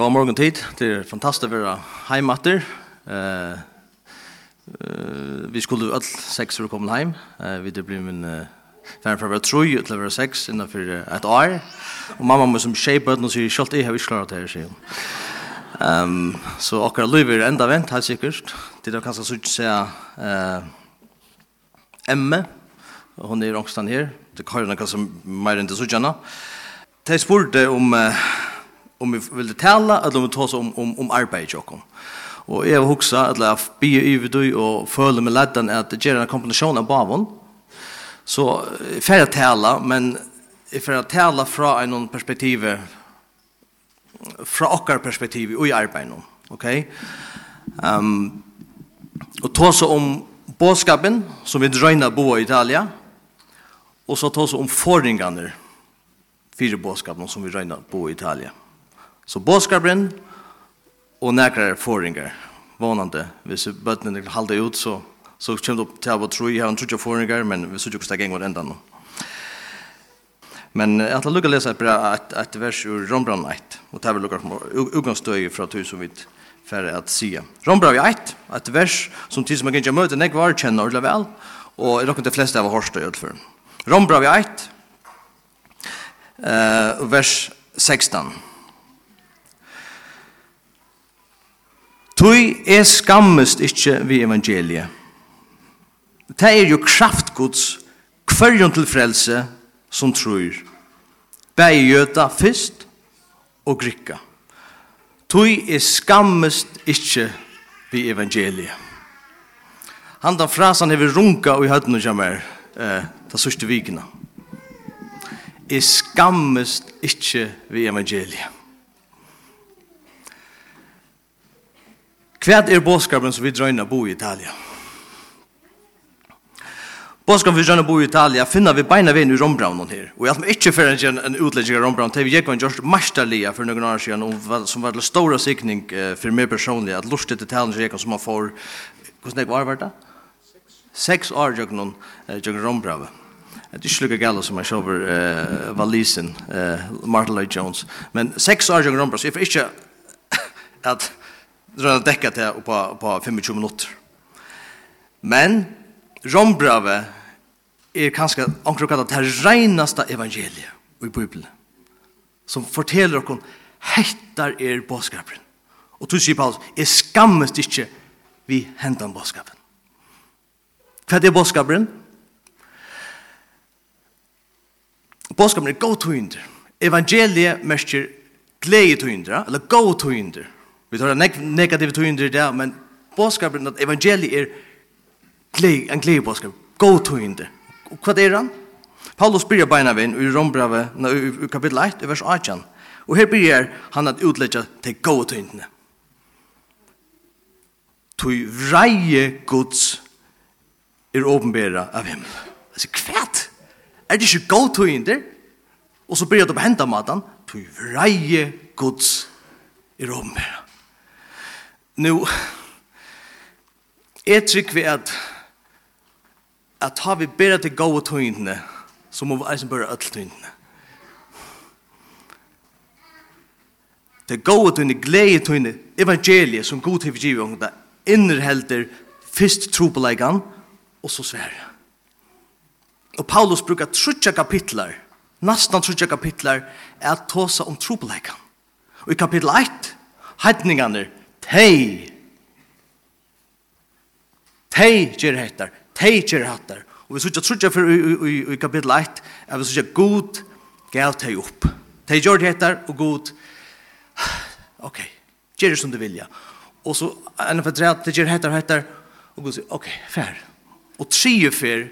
God morgen tid. Det er fantastisk å være heimatter. Uh, uh, vi skulle alle seks for å komme hjem. Uh, vi det blir min uh, fra å være tro til å være seks innenfor et år. Og mamma må som skje på den og sier, «Kjølt, jeg har ikke klart det her», sier hun. Um, så akkurat liv er enda vent, helt sikkert. Det er kanskje så ikke se uh, Emme. Hun er i Rongstan her. Det kan jo noe som mer enn det så kjenner. De spurte om... Uh, om vi ville tala eller om vi tås om, om, om arbeid i jokken. Og jeg huksa at jeg blir ivedøy og føler med ledden at det gjør en kombinasjon av bavon. Så jeg får tala, men jeg får tala fra en perspektiv, fra okkar perspektiv og i arbeid nå. Ok? Um, og tås om båskapen som vi drøyna bo i Italia og så tås om forringene fire båskapen som vi drøyna bo i Italia. Så bådskaperen og nekrar forringar, vånande. Hvis bøttene halda ut, så, så kommer det opp til å tro, jeg har en trutja forringar, men vi sier ikke hvordan det går enda nå. Men jeg har lukket å lese et, et vers ur Rombrand 1, og det er vel lukket utgangsstøy fra tog som vi færre at sige. Rombrand 1, et vers som tid som jeg ikke møter, nek var kjenner ordentlig vel, og jeg lukker de fleste av hårstøy utfor. Rombrand 1, uh, vers 16. Tui er skammest ikkje vi evangeliet. Det er jo kraftgods kvarjon til frelse som trur. Bæg jøta fyrst og grikka. Tui er skammest ikkje vi evangeliet. Han da frasan hever runka og i høyden og jammer eh, ta sørste vikina. Er skammest ikkje vi evangeliet. Hva er bådskapen som vi drøyner bo i Italia? Bådskapen vi drøyner bo i Italia finner vi beina veien i rombraunen her. Og jeg har ikke fyrir en, en utlegging av rombraunen til vi gikk en gjørst masterlige for noen år siden som var en stora sikning for meg personlig at lort til talen som jeg som man får hvordan det var det? Seks år gjør noen uh, rombraunen. Det er ikke lykke gale som jeg kjøper uh, valisen, uh, Martin Lloyd Jones. Men seks år gjør rombraunen, så jeg får ikke at drar det dekka til på, på 25 minutter. Men rombrave er kanskje anker kalla det reinaste evangeliet i Bibelen som forteller okkur hettar er bådskapen. Og tu sier Paulus, er skammes ikke vi hendan bådskapen. Hva er bådskapen? Bådskapen er god tøynder. Evangeliet merker glede tøynder, eller god tøynder. Vi tar en negativ tøynder i det, men bådskapen at evangeliet er glede, en glede bådskap, Gå tøynder. Og hva er han? Paulus byrjar beina vinn i Rombrave, i kapitel 1, i vers 18. Og her byrjar han at utleggja til gå tøyndene. Tøy vreie gods er åpenbæra av himmel. Altså, kvæt! Er det ikke gå tøynder? Og så byrjar det på henda matan, tøy vreie gods er åpenbæra. Nu, jeg trykker vi at at har vi bedre til gode tøyndene, så må vi eisen bare ødel tøyndene. Det gode tøyndene, glede tøyndene, evangeliet som god til forgivet det innerhelder først tro på legan, og så svær. Og Paulus brukar trutja kapitlar, nesten trutja kapitlar, er at tåsa om tro på legan. Og i kapittel 1, heitningene, Tei. Tei ger hettar. Tei ger hattar. Og vi sutja trutja for i kapitel 1, at vi sutja god gav tei upp. Tei ger hettar, og god, ok, ger som du vilja. Og så, enn for tre, tei ger hettar, hettar, og god sier, ok, fair. Og tre fer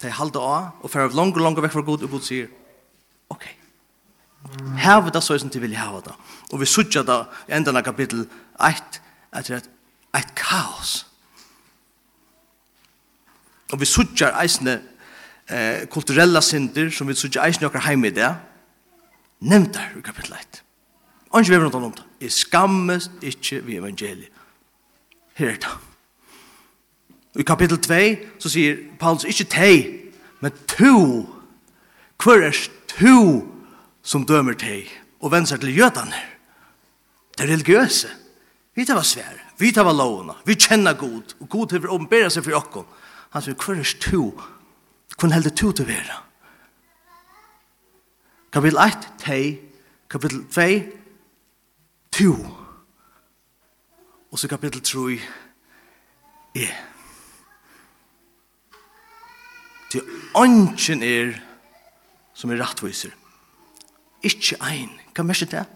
tei halda av, og fer av langer, langer vekk fra god, og god sier, ok, Hava det så som de vilja hava det. Og vi sutja det i enden av kapittel 1, eit, etter eit, eit kaos. Og vi suttjar eisne eh, kulturella synder, som vi suttjar eisne okkar heim i det, nevntar i kapitel 1. Anki vi er noe om det. Jeg skammes ikke vi evangeliet. Her er det. I kapitel 2 så sier Paulus ikke teg, men to. Hvor er to som dømer teg og venner til jødene? Det er religiøse. Vi tar var svär, vi tar var lovna, vi känner god, og god hever åpenbæra seg for okkon. Han sier, hver er to, kun det to til vera. Kapitel 1, tei, kapitel 2, to. Og så kapitel 3, e. Til ånden er som er rettviser. Ikke ein, hva mest er det?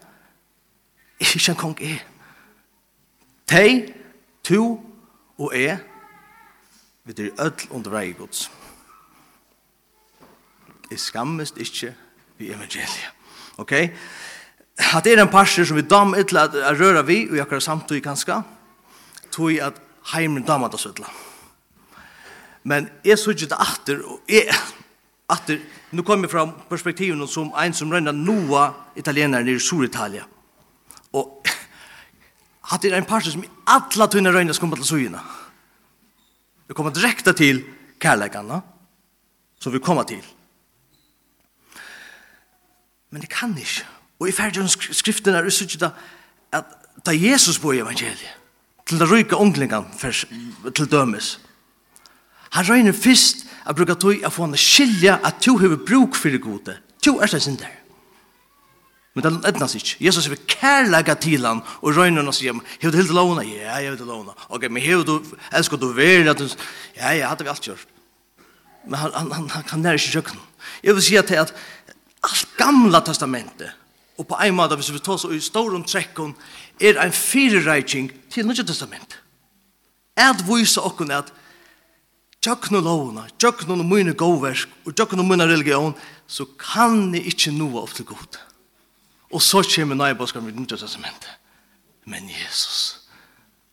Ikke en kong er. Tei, tu og e, vi er ødel under vei gods. Jeg skammest ikke vi evangeliet. Ok? At det er en parser som vi dam ytla at røra vi, og jeg kan samtidig ganske, tog at heimen damat oss ytla. Men jeg så ikke det atter, og jeg, atter, nu kommer jeg fra perspektiven som en som røyna noa italienere nere i Sur-Italia at det er en parser som i alla tunne røyne skal komme til søgjene. Vi kommer direkte til kærleggene, som vi kommer til. Men det kan ikke. Og i ferdig skriften er usikker da at da Jesus bor i evangeliet, til det røyke unglingene til dømes. Han røyner først å bruke tog å få henne skilje at to har bruk for det gode. To er det sin der. Men det lødnas ikke. Jesus vil kærlega til han, og røyner og sier, hev du helt låna? Ja, jeg hev du låna. Ok, men hev du, elsker du veri? Ja, ja, hadde vi alt gjort. Men han, han, han, han kan nær ikke kjøkken. Jeg vil si at, at alt gamla testamentet, og på en måte, hvis vi tar så i storum trekken, er en fyrirreiking til nødja testament. Et vise okken at Tjøkken og lovene, tjøkken og mine godverk, og tjøkken og mine religion, så kan jeg ikke noe opp til godt. Og så kommer nøyebåskaren med Nye testamentet. Men Jesus.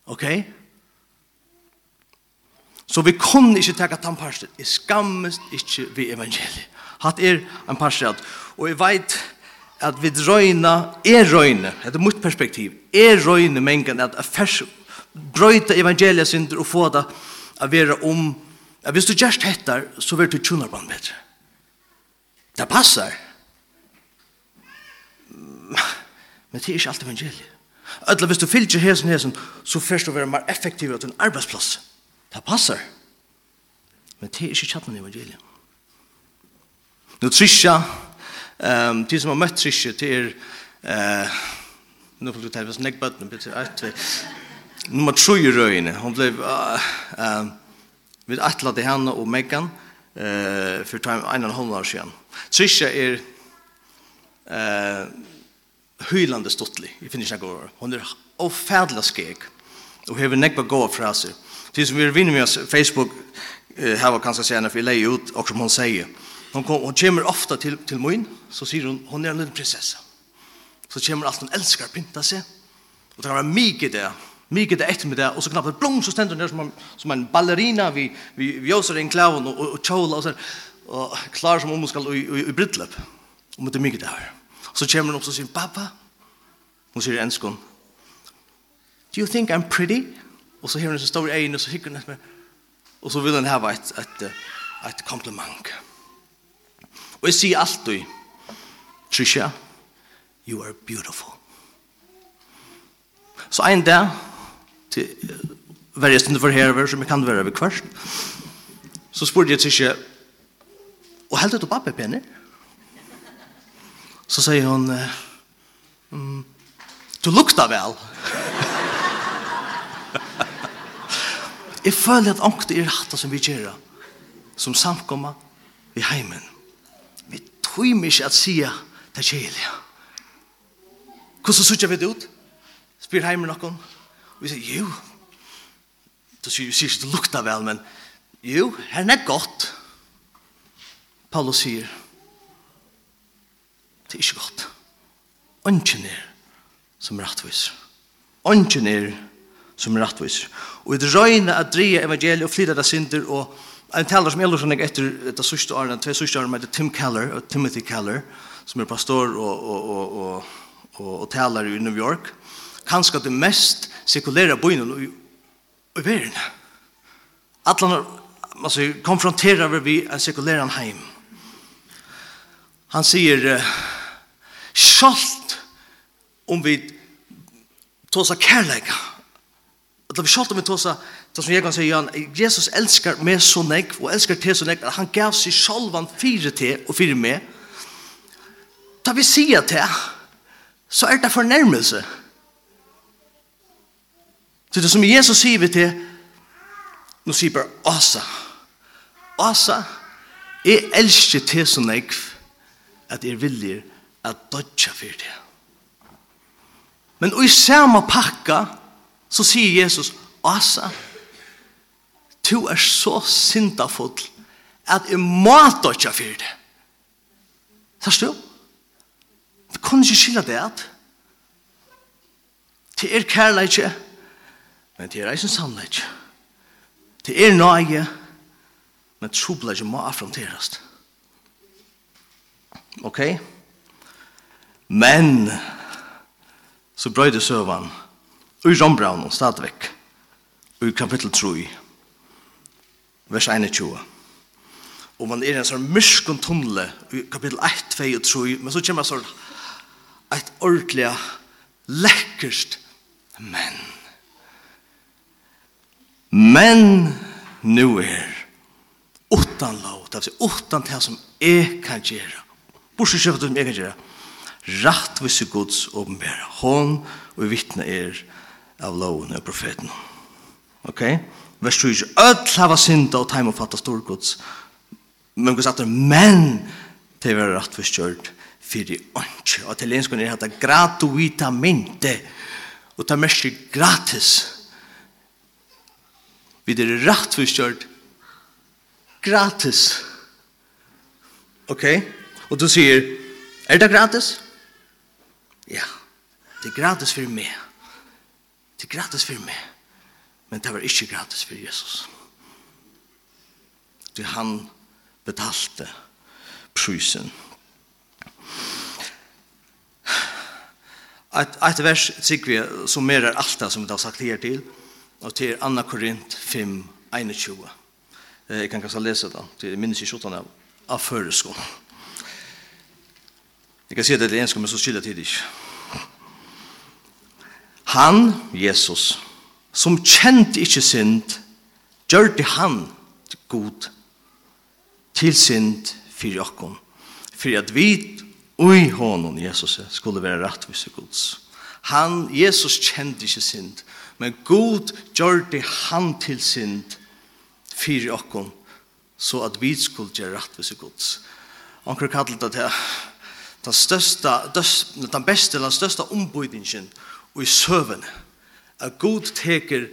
Ok? Så vi kunne ikke takke den parsten. Jeg skammes ikke ved evangeliet. Hatt er en parsten. Og jeg vet at vi drøyna, er røyne, etter mitt perspektiv, er røyne mengen at jeg affærs brøyta evangeliet sin og få det å være om, at hvis du gjerst hettar, så vil du tjunarban bedre. Det passer. Det passer Men det er ikke alt evangeliet. Ødla, hvis du fylgjer hesen hesen, så først du være mer effektiv ut en arbeidsplass. Det passer. Men det er ikke kjattene evangeliet. Nå Trisha, um, de som har møtt Trisha, det er... Uh, nå får du ta hvis nek bøttene betyr alt vi. Nummer 3 i røyene, hun ble... Uh, um, vi atla til henne og Megan uh, for en og en halv år siden. Trisha er... Uh, hylande stottlig Jeg finner ikke går. Hon är ofædla skeg och hever nekva gåa fraser. Til som vi vinner med oss Facebook eh, här var sena, for vi leier ut och som hon säger. Hon, kom, hon kommer ofta till, till min så säger hon hon är en liten prinsessa. Så kommer allt hon älskar pynta sig. Och det kan vara mycket det. Mycket det efter med det. Och så knappt blom så ständer hon som, som en ballerina. Vi, vi, vi åser en klaven och, och, och och så Och klar som om hon ska i, i, i brytlöp. Och det är mycket det. Så kommer hun opp og sier, pappa, hun sier enskån, do you think I'm pretty? Og så har hun så stor egen, og så hikker hun etter meg, og så vil hun ha et, et, et kompliment. Og jeg sier alltid, Trisha, you are beautiful. Så en dag, til hver jeg stund for herver, som jeg kan være ved kvart, så spurte jeg Trisha, og heldt du pappa penner? Så säger hon mm, Du luktar väl. Jeg føler at ångt er hatt som vi gjør som samkomma i heimen. Vi tøymer ikke at sier det kjelige. Hvordan sutja vi det ut? Spyr heimen noen. Og vi sier, jo, du sier ikke det lukta vel, men jo, her er godt. Paulus sier, Det er ikke godt. Ønsken er som rettvis. Ønsken er som rettvis. Og det røyne at dreie evangeliet og flytta det synder og en taler som jeg lurer etter det sørste årene, tve sørste årene med Tim Keller og Timothy Keller som er pastor og, og, og, og, og, og taler i New York kanskje det mest sekulære bøyene i, i verden. At han altså, konfronterer vi en sekulære heim. Han sier uh, Sjalt om vi tåsa kærleika. Eller vi sjalt om vi tåsa, det som jeg kan si, Jan, Jesus elskar meg så nek, og elskar til så nek, at han gav seg sjalvan fire til og fire meg. Da vi sier til, så er det fornærmelse. Så det som Jesus sier vi til, nå sier bare Asa. Asa, jeg elsker til så nek, at jeg viljer at dodja for det. Men i samme pakka så sier Jesus, Asa, du er så syndafull at jeg må dodja for det. Sørst du? Du kunne ikke skille det at det er kærleikje, men det er eisen sannleikje. Det er nøye, men trobleikje må affronterast. Ok? Ok? Men, så brøyde søvann, ui rombraun og stadvek ui kapittel 3, vers 21. Og man er i en sånn myskon tunnle i kapittel 1, 2 og 3, men så kommer sånn et ordentlig, lekkerst, men. Men, nu er, utan lov, det vil si utan det som jeg kan gjøre, bortsett kjøpet som jeg kan gjøre, rattvise Guds åpenbæra. Hon og vittne er av loven og profeten. Ok? Vers 20. Öll hava synda og taim og fatta stor Guds. Men Guds atter, men det var hvis kjørt fyrir ånds. Og til enskån er hatt gratuita mynte og ta mersi gratis. Vi er rattvise kjørt gratis. Ok? Og du sier, er det gratis? Ja, det er gratis for meg. Det er gratis for meg. Men det var ikke gratis for Jesus. Det han betalte prysen. Et, et vers sikker vi summerer alt det som vi har sagt her til, og til Anna Korint 5, 21. Jeg kan kanskje lese det, til minnes i 17 av, av føreskolen. Jeg kan si det til enskål, men så skylder jeg til det ikke. Han, Jesus, som kjente ikkje synd, gjør det han god til synd fyrir jokken. For at vi og i hånden, Jesus, skulle være rettvise gods. Han, Jesus, kjente ikkje synd, men god gjør det han til synd fyrir jokken, så at vi skulle gjøre rettvise gods. Anker kallet det til den største, den beste, den største ombudingen, og og i søvn. At Gud teker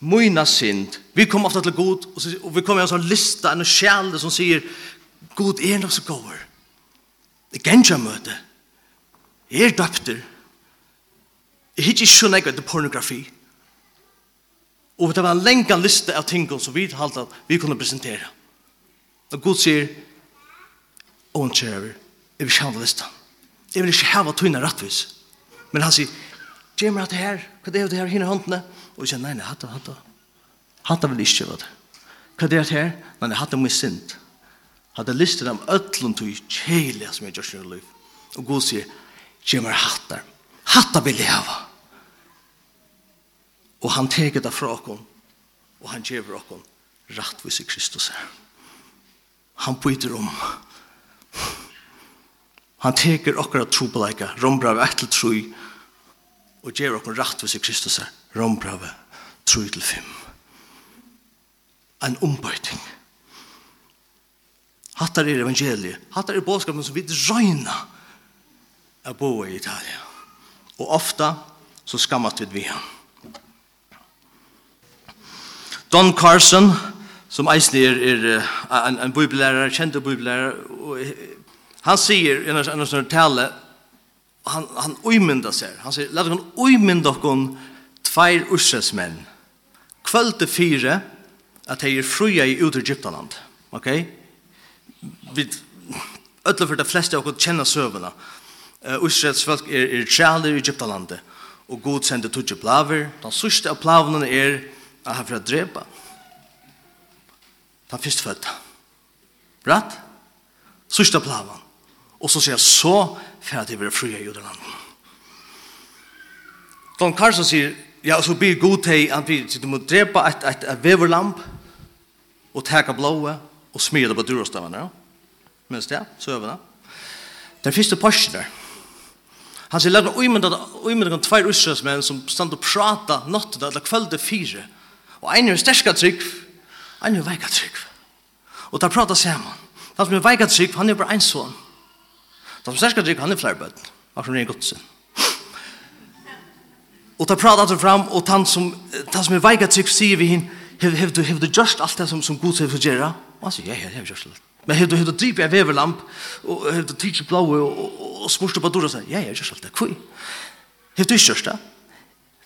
møyna synd. Vi kommer ofta til Gud, og, vi kommer i en sånn lista, en sjælde som sier, Gud er nok så gåver. Det genja møte. Jeg er døpter. Jeg har ikke sånn eget pornografi. Og det var en lenge liste av ting som vi halte at vi kunne presentere. Og Gud sier, Åh, kjære, jeg vil ikke ha lista. Jeg vil ikke hava tøyne rettvis. Men han sier, Gjør meg det her. Hva er det her hinne håndene? Og jeg sier, nei, nei, hatt det, hatt det. Hatt det vil ikke, vet du. Hva er det her? Nei, nei, hatt det mye sint. Hatt det listet dem ødlund til kjeilig som jeg gjør sin liv. Og Gud sier, gjør meg hatt det. Hatt det vil jeg ha. Og han teker det fra oss. Og han gjør oss rettvis i Kristus. Han byter om. Han teker akkurat trobeleika, rombra ved etter troi, og gjør okken rettvis i Kristus rombrave 3-5 en ombøyting hattar er evangeliet. Hattar er bådskapen som vi drøyna er bo i Italia. Og ofta så skammat vi vi Don Carson som eisen er, er en, en bibellærer, kjente bibellærer og han sier i en, en, en, en tale han, han uimynda seg. Han sier, la dere uimynda dere tveir ursesmenn. Kvölde fire at de er fruja i ut Egyptaland. Ok? Vi ödla for de fleste av oss kjenner søvnene. Uh, Ursets folk er, er træler i Egyptalandet. Og god sender tutsi plaver. Den sørste av plavene er at han får drepa. Den førstfødte. Bratt? Sørste av plavene. Og så sier jeg, så får jeg de være frie i judelandet. Don Carson sier, ja, så blir god til, han blir, du må drepa et, et, et veverlamp, og teka blåa, og smyra det på durostavene. ja. Minns det, så øver det. Den første posten der, han sier, lærte uimende kan tveir utsrøsmenn som stand og prata natta, eller kvölde fire, og ein er sterska trygg, ein er veika trygg. Og der prata saman. Han som er veika trygg, han er bare en sånn. De som sterska dricker han er flere böten. Och som är gott sin. Och ta pratar han fram og han som, han som er väga trygg, sier vi hinn, hev, hev, du, hev du gjort allt det som, som god hev gjøre? Og han sier, ja, ja, hev gjort allt. Men hev du, hev du dripper av veverlamp og hev du tidsi blåa og, og, og på dora og ja, ja, just allt det, kvui. Hev du ikke gjort det?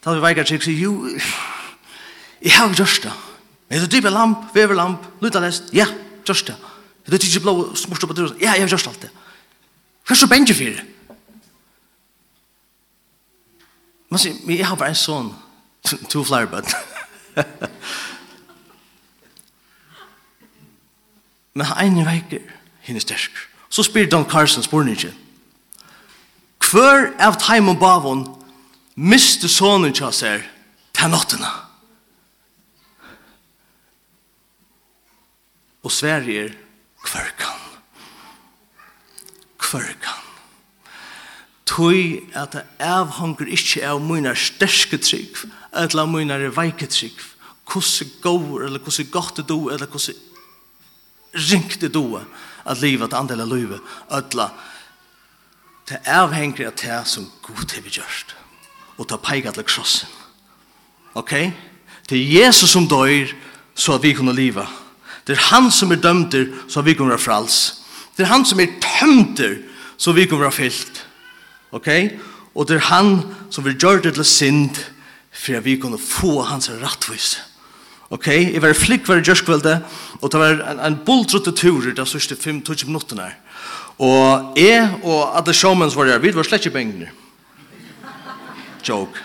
Da vi veikar trykker sier, jo, jeg har just det. Men hev du dripper lamp, veverlamp, luta lest, ja, just det. Hev du tidsi blåa og smurster på dora ja, ja, just har allt det. Hva er så benge fyrir? Man sier, jeg har bare en sånn, to flere bøtt. Men han er hinn er sterk. Så spyr Don Carson, spør. Hver av taim og bavon miste sonen tja ser til nottena? Og Sverige er hver kan førkan. Tøy at det avhanger ikkje av munar sterske trygg, eller av mine veike trygg. Hvordan går, eller hvordan godt det du, eller hvordan ringt du at livet, at andel av livet, eller det avhenger av det som Gud har gjort. Og ta peik til krossen. Ok? Det er Jesus som dør, så at vi kunne leva. Det er han som er dømter, så at vi kunne være frals. Det er han som er tømter, så vi kan være fyllt. Ok? Og det er han som vil gjøre det til synd, for at vi kan få hans rettvis. Ok? Jeg var flikk hver gjørskvelde, og det var en, en boldtrotte tur det de sørste 5-20 her. Og jeg og alle showmans var der, vi var slett ikke bengene. Joke.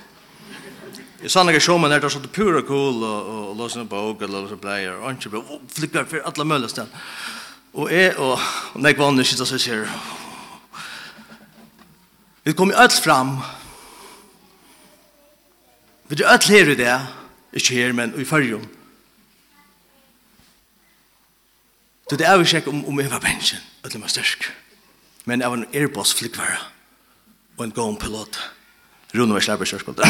Jeg sa noen showman her, det der sånn pura cool, og, og, og låsene bok, eller låsene bleier, og ikke ble flikker for alle mulige stedene. Og jeg og nek vannet sitter seg sier Vi kommer alt fram Vi er alt her i det Ikke her, men i fargen. Så det er vi sjekk om, om jeg var bensjen Alt er størst. Men jeg var en Airbus flygvare Og en gående pilot Rune var slapper kjørskolt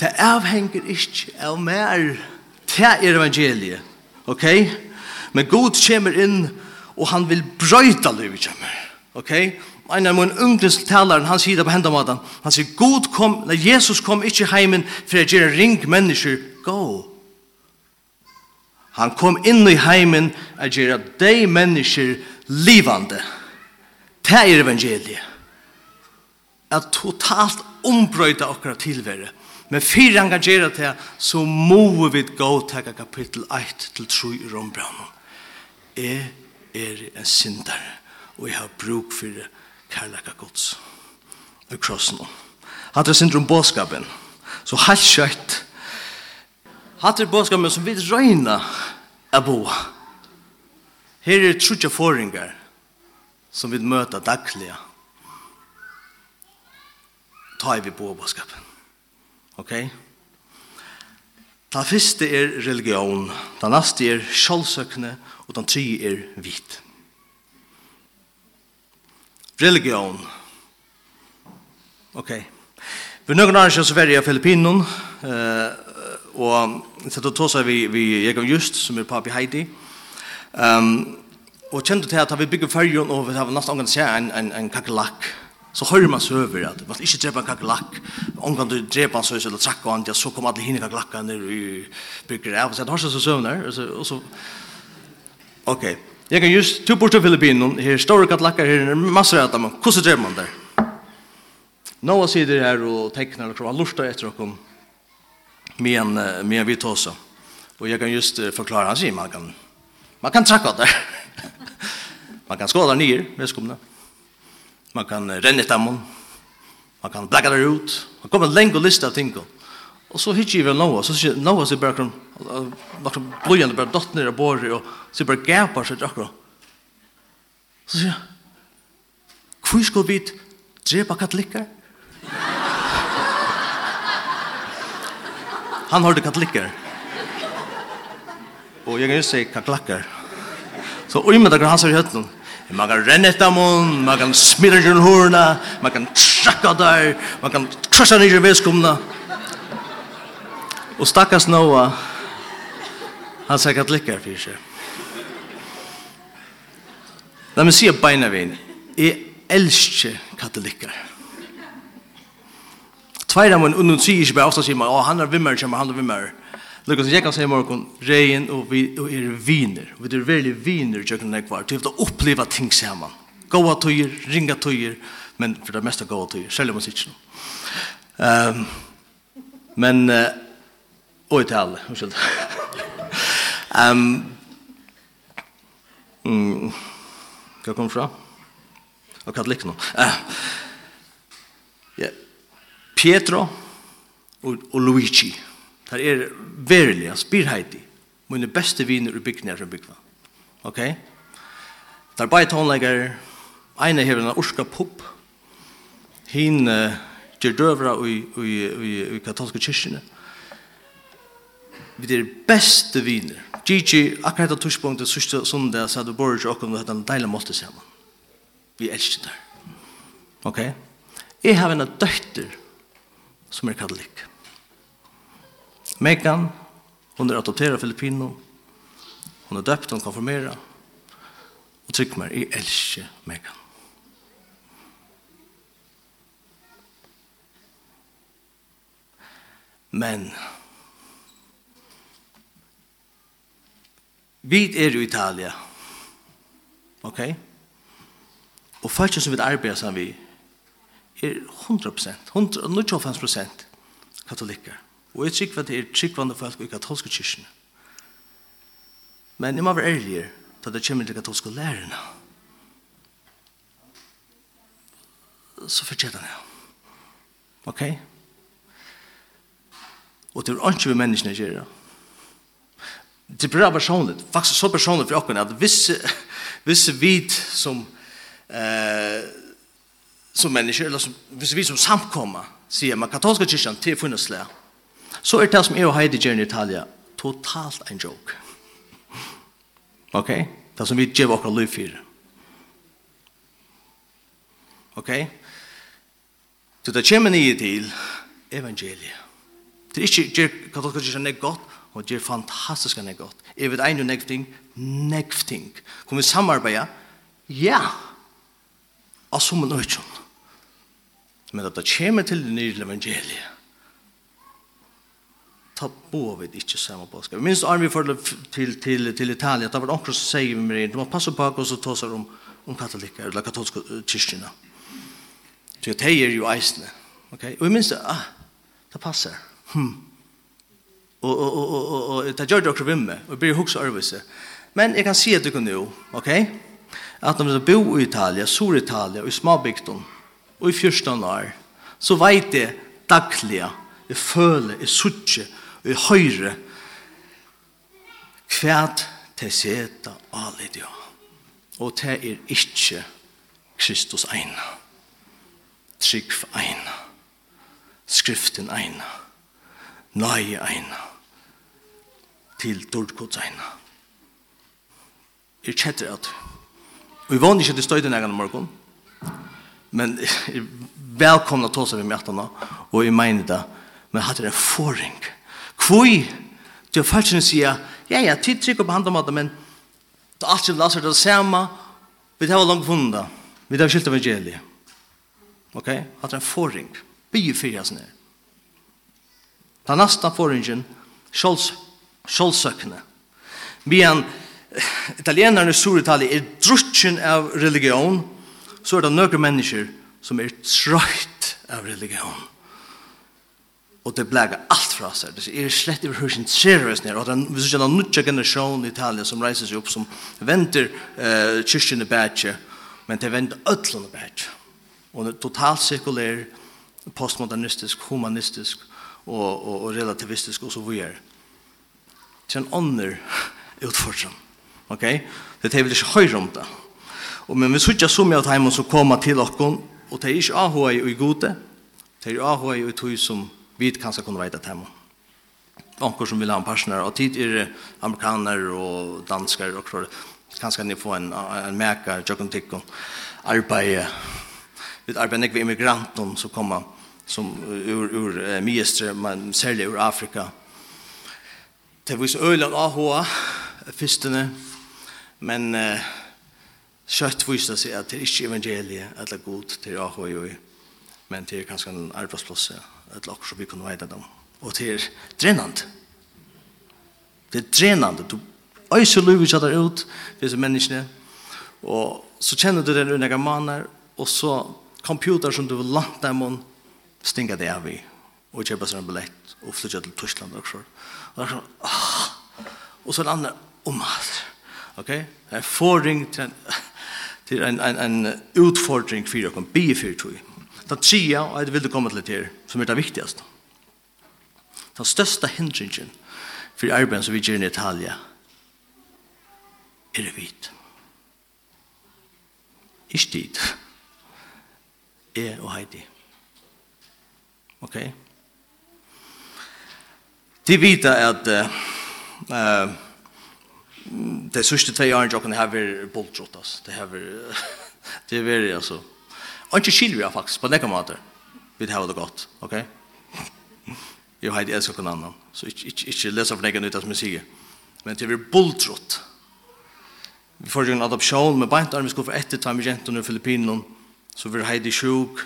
Det avhenger ikke av mer til er evangeliet Ok? Ok? Men Gud kommer inn, og han vil brøyta livet kommer. Ok? En av min ungdomstalaren, han sier det på hendamaten. Han sier, god kom, nei, Jesus kom ikke heimen for å gjøre ring mennesker gå. Han kom inn i heimen og gjøre de mennesker livande. Det er evangeliet. At totalt ombrøyta akkurat tilvære. Men fyrir han kan gjøre det, så må vi gå til kapittel 1 til 3 i rombrannum jeg er en syndare, og jeg har bruk for kærleika gods. Og krossen. Hatt er syndrom båskapen, så helt kjøtt. Hatt er båskapen som vil røyna er bo. Her er trutja foringar som vi møter dagliga. Ta i vi på båskapen. Okej? Okay? Den første er religion, den neste er sjølvsøkende, og den tredje er hvit. Religion. Ok. Vi er noen annen så verre i Filippinen, uh, og så da tås vi, vi Jegan Just, som er papi Heidi. Um, og kjente til at vi bygger fyrjon, og vi har nesten ångan seg en, en, en kakelakk, så hör man så över att vad inte drepa kaklack om kan du drepa så så trakka och andra så kommer alla hinna kaklacka ner i bygger av så har så där. och så och så okej jag kan just två bort av Filippinon här stora kaklackar här är massor av dem. Hur så drepa man där Noah sitter här och tecknar och han lustar efter honom med men med en vitosa och jag kan just förklara han säger man kan man kan tracka där man kan skåda ner med skumna man kan renne etter dem, man kan blekka der ut, man kommer en lenge liste av ting. Og så hittir vi Noah, så sier Noah sier bare noen blodjende bare dott ned av båret, og sier bare gapar seg akkurat. Så sier han, hvor skal vi drepa katolikker? Han hørte katolikker. Og jeg kan jo si katolikker. Så og med dere han sier høytlen, Man kan renne etter mun, man kan smida til hårene, man kan trakka der, man kan krasja ned i vedskomna. Og stakkars Noah, han sier at lykker for seg. La meg si beina vin, jeg elsker katolikker. Tveir av min unnum sier ikke bare ofta sier man, å, han er vimmer, han er vimmer. Lukas jeg kan si i morgen, regn og vi og er viner. Vi er veldig viner i kjøkken jeg var. til å oppleve ting sammen. Gåa tøyer, ringa tøyer, men for det meste gåa tøyer, selv om man sitter Um, men, uh, og til alle, unnskyld. um, mm, hva kom fra? Og hva litt nå? Uh, yeah. Pietro og, og Luigi. Luigi Det er verilig, han spyr heiti. Mine beste viner ur byggene er som byggva. Ok? Det er bare tonlegger. Eine hever en orska pop. Hin uh, gjør døvra i, i, i, i katolske kyrkjene. Vi er beste viner. Gigi, akkurat av tushpunktet, sørste sundag, sa du borger til okkom, du hadde en deilig måte sammen. Vi elsker det. Ok? Jeg har en døtter som er katolikk. Megan, hon er adopteret filippino. Hon er døpt, hon konfirmerer. Og trykk meg, jeg elsker Megan. Men vi er i Italia. Ok? Og faktisk som vi arbeider sammen vi er 100%, 100 95% katolikker. Og jeg trykker at det er trykkvande folk i katolske kyrkene. Men jeg må være ærligere da det kommer til katolske lærerne. Så fortjener jeg. Ok? Og det er ikke vi menneskene gjør det. Det er bra personligt, faktisk så personligt for åkken, at visse, visse vid som, eh, som mennesker, eller som, visse vid som samkommer, sier man katolske kyrkene til funnet slag, så er det som er og Heidegger i Italia totalt en joke. Ok? Det som vi gjør akkurat liv for. Ok? Så det kommer nye til evangeliet. Det er ikke gjør katolske kyrkja er godt, og gjør enn er godt. Jeg vet en og nekv ting, Nekv ting. Kommer vi samarbeide? Ja! Og som en øyne. Men at det kommer til det nye evangeliet, ta på vid inte samma påskap. Minns arm vi för till till till Italien. Det var också som säger med de måste passa på och så tar sig om om katoliker eller katolska kyrkorna. Så det är ju isne. Okej. Och minst ah det passar. Hm. Och och och och och det gör det också vimme och blir hooks service. Men jag kan se att du kan nu, okej? Att de som bor i Italien, sur Italien och i småbygden och i 14 år så vet det dagliga, Jeg føler, jeg sutter, i høyre kvært til seta alidia. Og til er ikkje Kristus eina. Trygg eina. Skriften eina. Nøye eina. Til dårdkods eina. Jeg kjetter at og jeg vann ikke til støyden egen morgen men velkomna til oss av i mjøttene og jeg mener det men jeg hadde en forring Kvui, til å følge sier, ja, ja, tid trykker på hand om men det er alt som laser det samme, vi tar langt vunda, vi tar skilt evangeliet. Ok? At det er en forring, bygge fyrjas ned. Ta nasta forringen, skjoldsøkene. Vi er en italienerne i Stor-Italia er drutsjen av religion, så er det nøkker mennesker som er trøyt av religion og det blæger alt fra seg. Det er slett ikke hvordan seriøs nere. Og det er en nødja generasjon i Italia som reiser seg opp, som venter uh, kyrkjen i bætje, men det venter ødlån i bætje. Og det er totalt sekulær, postmodernistisk, humanistisk og, og, og relativistisk og så videre. Det er en ånder utfordring. Ok? Det er vel ikke høyre om det. Og men vi sitter så mye av timen som kommer til dere, og det er ikke avhøy og i gode, det er avhøy og i tog som vi kanskje kunne veite dem. Onker som vil ha en partner, og tid er det amerikaner og danskar og så, kanskje ni får en, en mekar, tjokken tikkun, arbeid, vi arbetande nekve immigranten som kommer som ur, ur eh, Miestre, men særlig ur Afrika. Det vis øyland AHA, fyrstene, men eh, kjøtt viser seg at det er ikke evangeliet, eller det er god til AHA, men det er kanskje en arbeidsplass, ja eller akkur som vi kunne veida dem. Og det er drenant. Det er drenant. Du øyser luvet kjattar ut, disse menneskene, og så kjenner du den unnega maner, og så computer som du vil landa dem om, stinga det av i, og kjøpa seg en billett, og flytja til Tyskland og så. Og så, ah! Og så en annen, om alt. Ok? Det er forring til en, til en, en, en utfordring for dere, en bifyrtøy. Da tida, og jeg vil du komme til det her, som er det viktigaste. Den største hindringen for arbeidet som vi gjør i Italia er det vidt. Ikke tid. Jeg og Heidi. Ok? De vita at uh, de sørste tve årene jokken har vært boltrottas. Det har vært, det har vært, altså. Og ikke skiljer jeg faktisk på nekka måter vi har det godt, ok? Jeg har ikke elsket noen annen, så ikke, ikke, ikke leser for negen ut av som jeg sier. Men det blir boldtrott. Vi får en adopsjon med beint arm, vi skal få etter ta med jentene i Filippinen, så blir Heidi sjuk,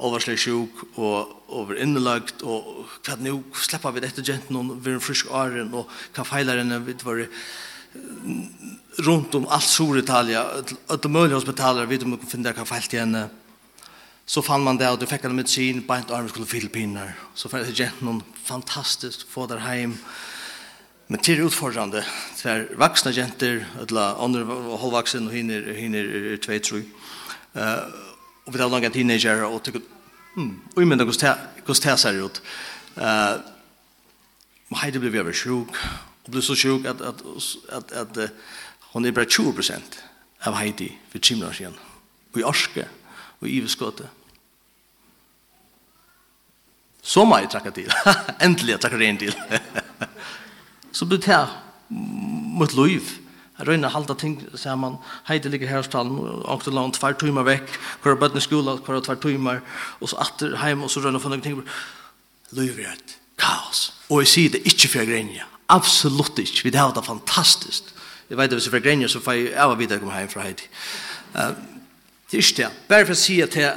overslig sjuk, og over innelagt, og hva nå slipper vi dette jentene, vi er en frisk åren, og hva feiler henne, vi var rundt om alt sur Italia, at det mulige hospitaler, vi vet om vi kan finne hva feilt til henne, så fann man det og du fikk en medisin, beint armen skulle Filippiner. Så fikk jeg gjerne noen fantastisk få der hjem. Men til utfordrande, er vaksne jenter, eller andre holdvaksen, og hinner, hinner er tvei tru. Uh, og vi tar langt teenager, og tykker, mm, og imenda hvordan det ser ut. Uh, Heidi ble veldig sjuk, og ble så sjuk at, at, at, at, at hun er bare 20 prosent av Heidi for 10 år siden. Og i Arske, og i Iveskåte. Så må jeg trekke til. Endelig jeg trekker det inn til. så blir det her mot liv. Jeg røyner halda ting, sier man, heide ligger her hos talen, og det langt tvær timer vekk, hvor er bøtten i skolen, hvor er tvær timer, og så atter heim, og så røyner for noen ting. Liv er et kaos. Og jeg sier det ikke for grenja. Absolutt ikke. Vi har det fantastisk. Jeg vet at hvis jeg får grenja, så får jeg av og videre komme hjem fra Heidi. Uh, det er ikke det. Bare for å si at det,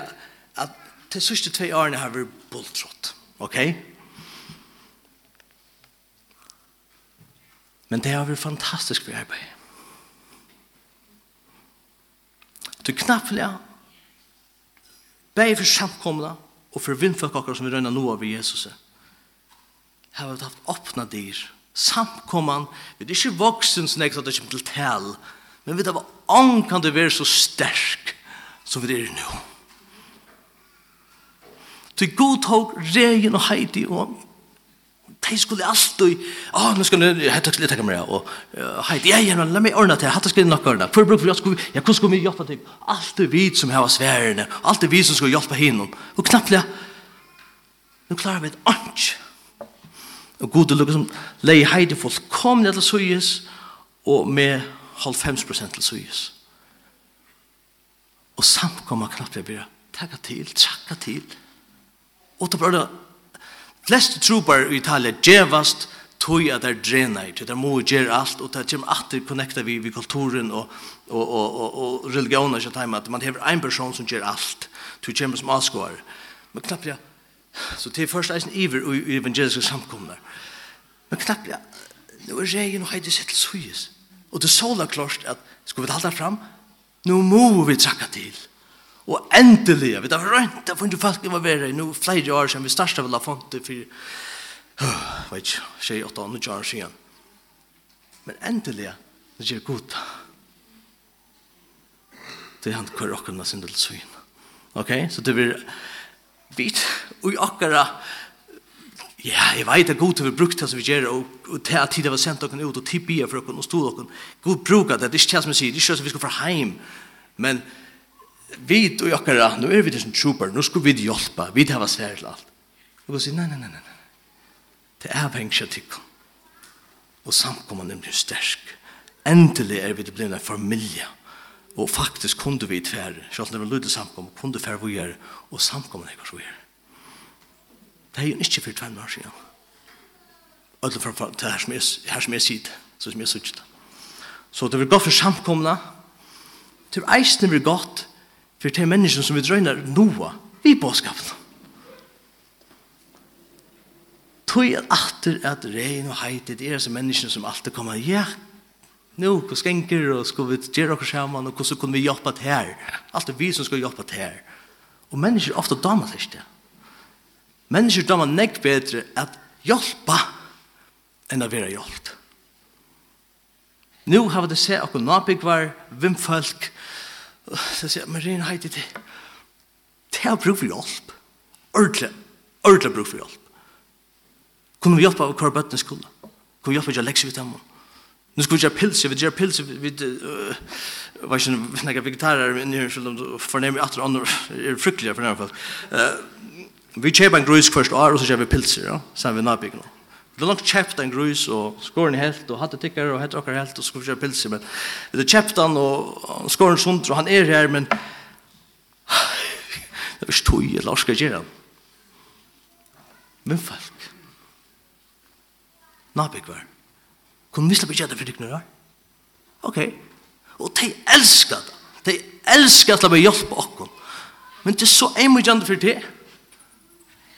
at det siste tve årene har vi bultråd Ok? Men det har vært fantastisk for arbeid. Du knappelig Beg for samkomna og for vindfolk akkurat som vi røyna nå over Jesus. Her har vi haft åpna dyr. Samkomman, vi er ikke voksen som jeg det kommer til tal, men vi tar ånd kan det være så sterk som vi er nå. Så god tog regen og heidi og de skulle alltid, åh, oh, nu skal jeg hette til å meg, og heidi, ja, ja, la meg ordne til, hette skal jeg nok ordne, for bruk for jeg skulle, ja, hvordan skulle hjelpe til, alltid vi som har sværene, alltid vi som skulle hjelpe henne og knappt det, nå klarer vi et ansk, og god og lukket som leie heidi ned til suyes, og med 90% til suyes. Og samkommer knappt det blir, takka til, takka til, Og det var flest fleste i Italia djevast tog at det drenar, til der må gjøre alt, og det kommer alltid connecta vi, vi kulturen og, og, og, og, og religionen, til time, at man hever en person som gjør alt, til kommer som avskåer. Men knapt ja, så det er først eisen iver i evangeliske samkomner. Men knapt ja, nå er jeg og heide sett til suyes. Og det sola klart at, skal vi ta fram, nå må vi trakka til. Og endelig, vi har rønt, det funnet folk involveret i noe flere år siden vi største vel har funnet det for, uh, vet ikke, tjej, åtta, nu tjej, siden. Men endelig, det gjør god. Det er han kvar okken med sin del svin. Ok, så det blir vit, og akkara, ja, jeg vet at god til vi brukt det som vi gjør, og, og til at tid det var sendt okken ut, og tid bia for okken, og stod okken. God bruker det, det er ikke det som jeg sier, det er ikke det som vi skal fra heim, men vi og jokkara, nå er vi det som trooper, nå skulle vi hjelpe, vi det var svært til alt. Og vi sier, nei, nei, nei, nei, nei, det er avhengig av tikkum. Og samkomman er blir sterk. Endelig er vi det blir en familie. Og faktisk kunde vi tverre, selv om det var lydde samkomman, kunde færre vi er, og samkomman er hva vi er. Det er jo ikke for tvenn år siden. Alle framfor, det er her som jeg sier, så som jeg sier det. Så det vil gå for samkomna, det er eisen vil gått, for de menneskene som vi drøyner noe i båtskapen. Tøy at atter at regn og heitet er som menneskene som alltid kommer, ja, nå, hva skenker, og skal vi gjøre oss sammen, og hvordan kunne vi hjelpe til her? Alt er vi som skal hjelpe til her. Og mennesker ofte damer seg ikke. Mennesker damer nekk bedre at hjelpe enn å være hjelp. Nå har vi det sett akkurat nabigvar, vimfolk, folk, Så sier jeg, men Rina heiti til, det er bruk for hjelp. Ordentlig, ordentlig bruk for hjelp. Kunne vi hjelpe av hver bøttene skulle? Kunne vi hjelpe av hver lekser vi til henne? Nu skulle vi gjøre pilser, vi gjør pilser vi uh, vad som några vegetarer nu så de förnämmer att andra är fruktliga för i alla vi kjøper en grus først år og så kjøper vi pilser, ja, sen vi nabbigen. Vi har nok kjøpt en grus, og skåren helt, og hatt tikkere, og hatt okker helt, og skulle kjøre pilser, men vi har kjøpt han, og skåren sunt, og han er her, men det er ikke tog, eller orsker gjøre? Han. Men folk, nabik var, kom vi slapp ikke etter for dykkene, ok, og de elsker det, de elsker at de hjelper oss, men det er så en mye for det,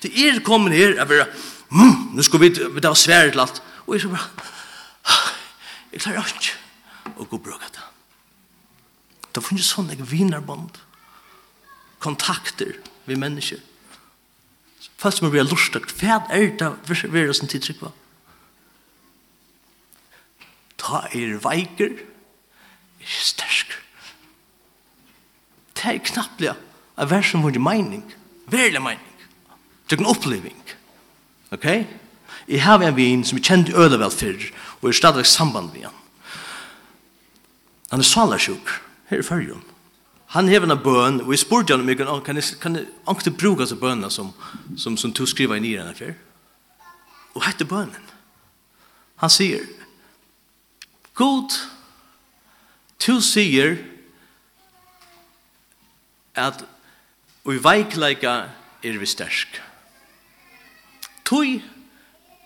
det er kommet her, jeg bare, mm, nu skal vi, vi ta svære til alt. Og jeg så bare, jeg klarer ikke å gå bruke det. Det finnes sånn jeg vinerbånd, kontakter vi mennesker. Først må vi ha lurt, hva er det vi er som tidtrykk på? Ta er veiker, er stersk. Det er knapplega av hver som har mening, verlig mening, det er en oppleving. Det Ok? Jeg har en vin som jeg kjente øde vel før, og jeg er stadig samband med han. Han er salarsjuk, her i fyrjon. Han hever en bøn, og jeg spurte han om jeg kan, kan, jeg, kan jeg ankte bruke disse bønene som, som, som du skriver inn i denne før. Og hette bønnen. Han sier, God, to sier at vi veikleika er vi stersk. Tui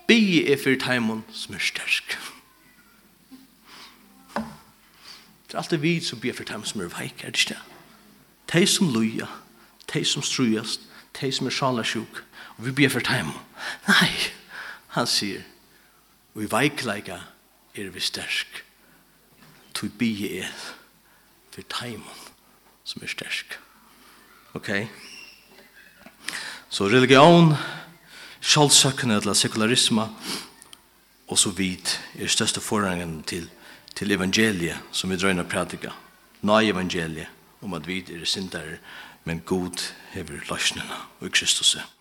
bi er fyrir taimon som er stersk. Det er alltid vi som bi er fyrir taimon som er veik, er det ikke det? Tei som luja, tei som strujast, tei som er sjalasjuk, og vi bi er fyrir taimon. Nei, han sier, vi i veikleika er vi stersk. Tui bi er fyrir taimon som er stersk. Ok? Så religion sjaldsøkene eller sekularisme, og så vidt er største forrangen til, til evangeliet som vi drøyner prædika. Nei evangeliet om at vi er sindere, men god hever løsningene og Kristus er.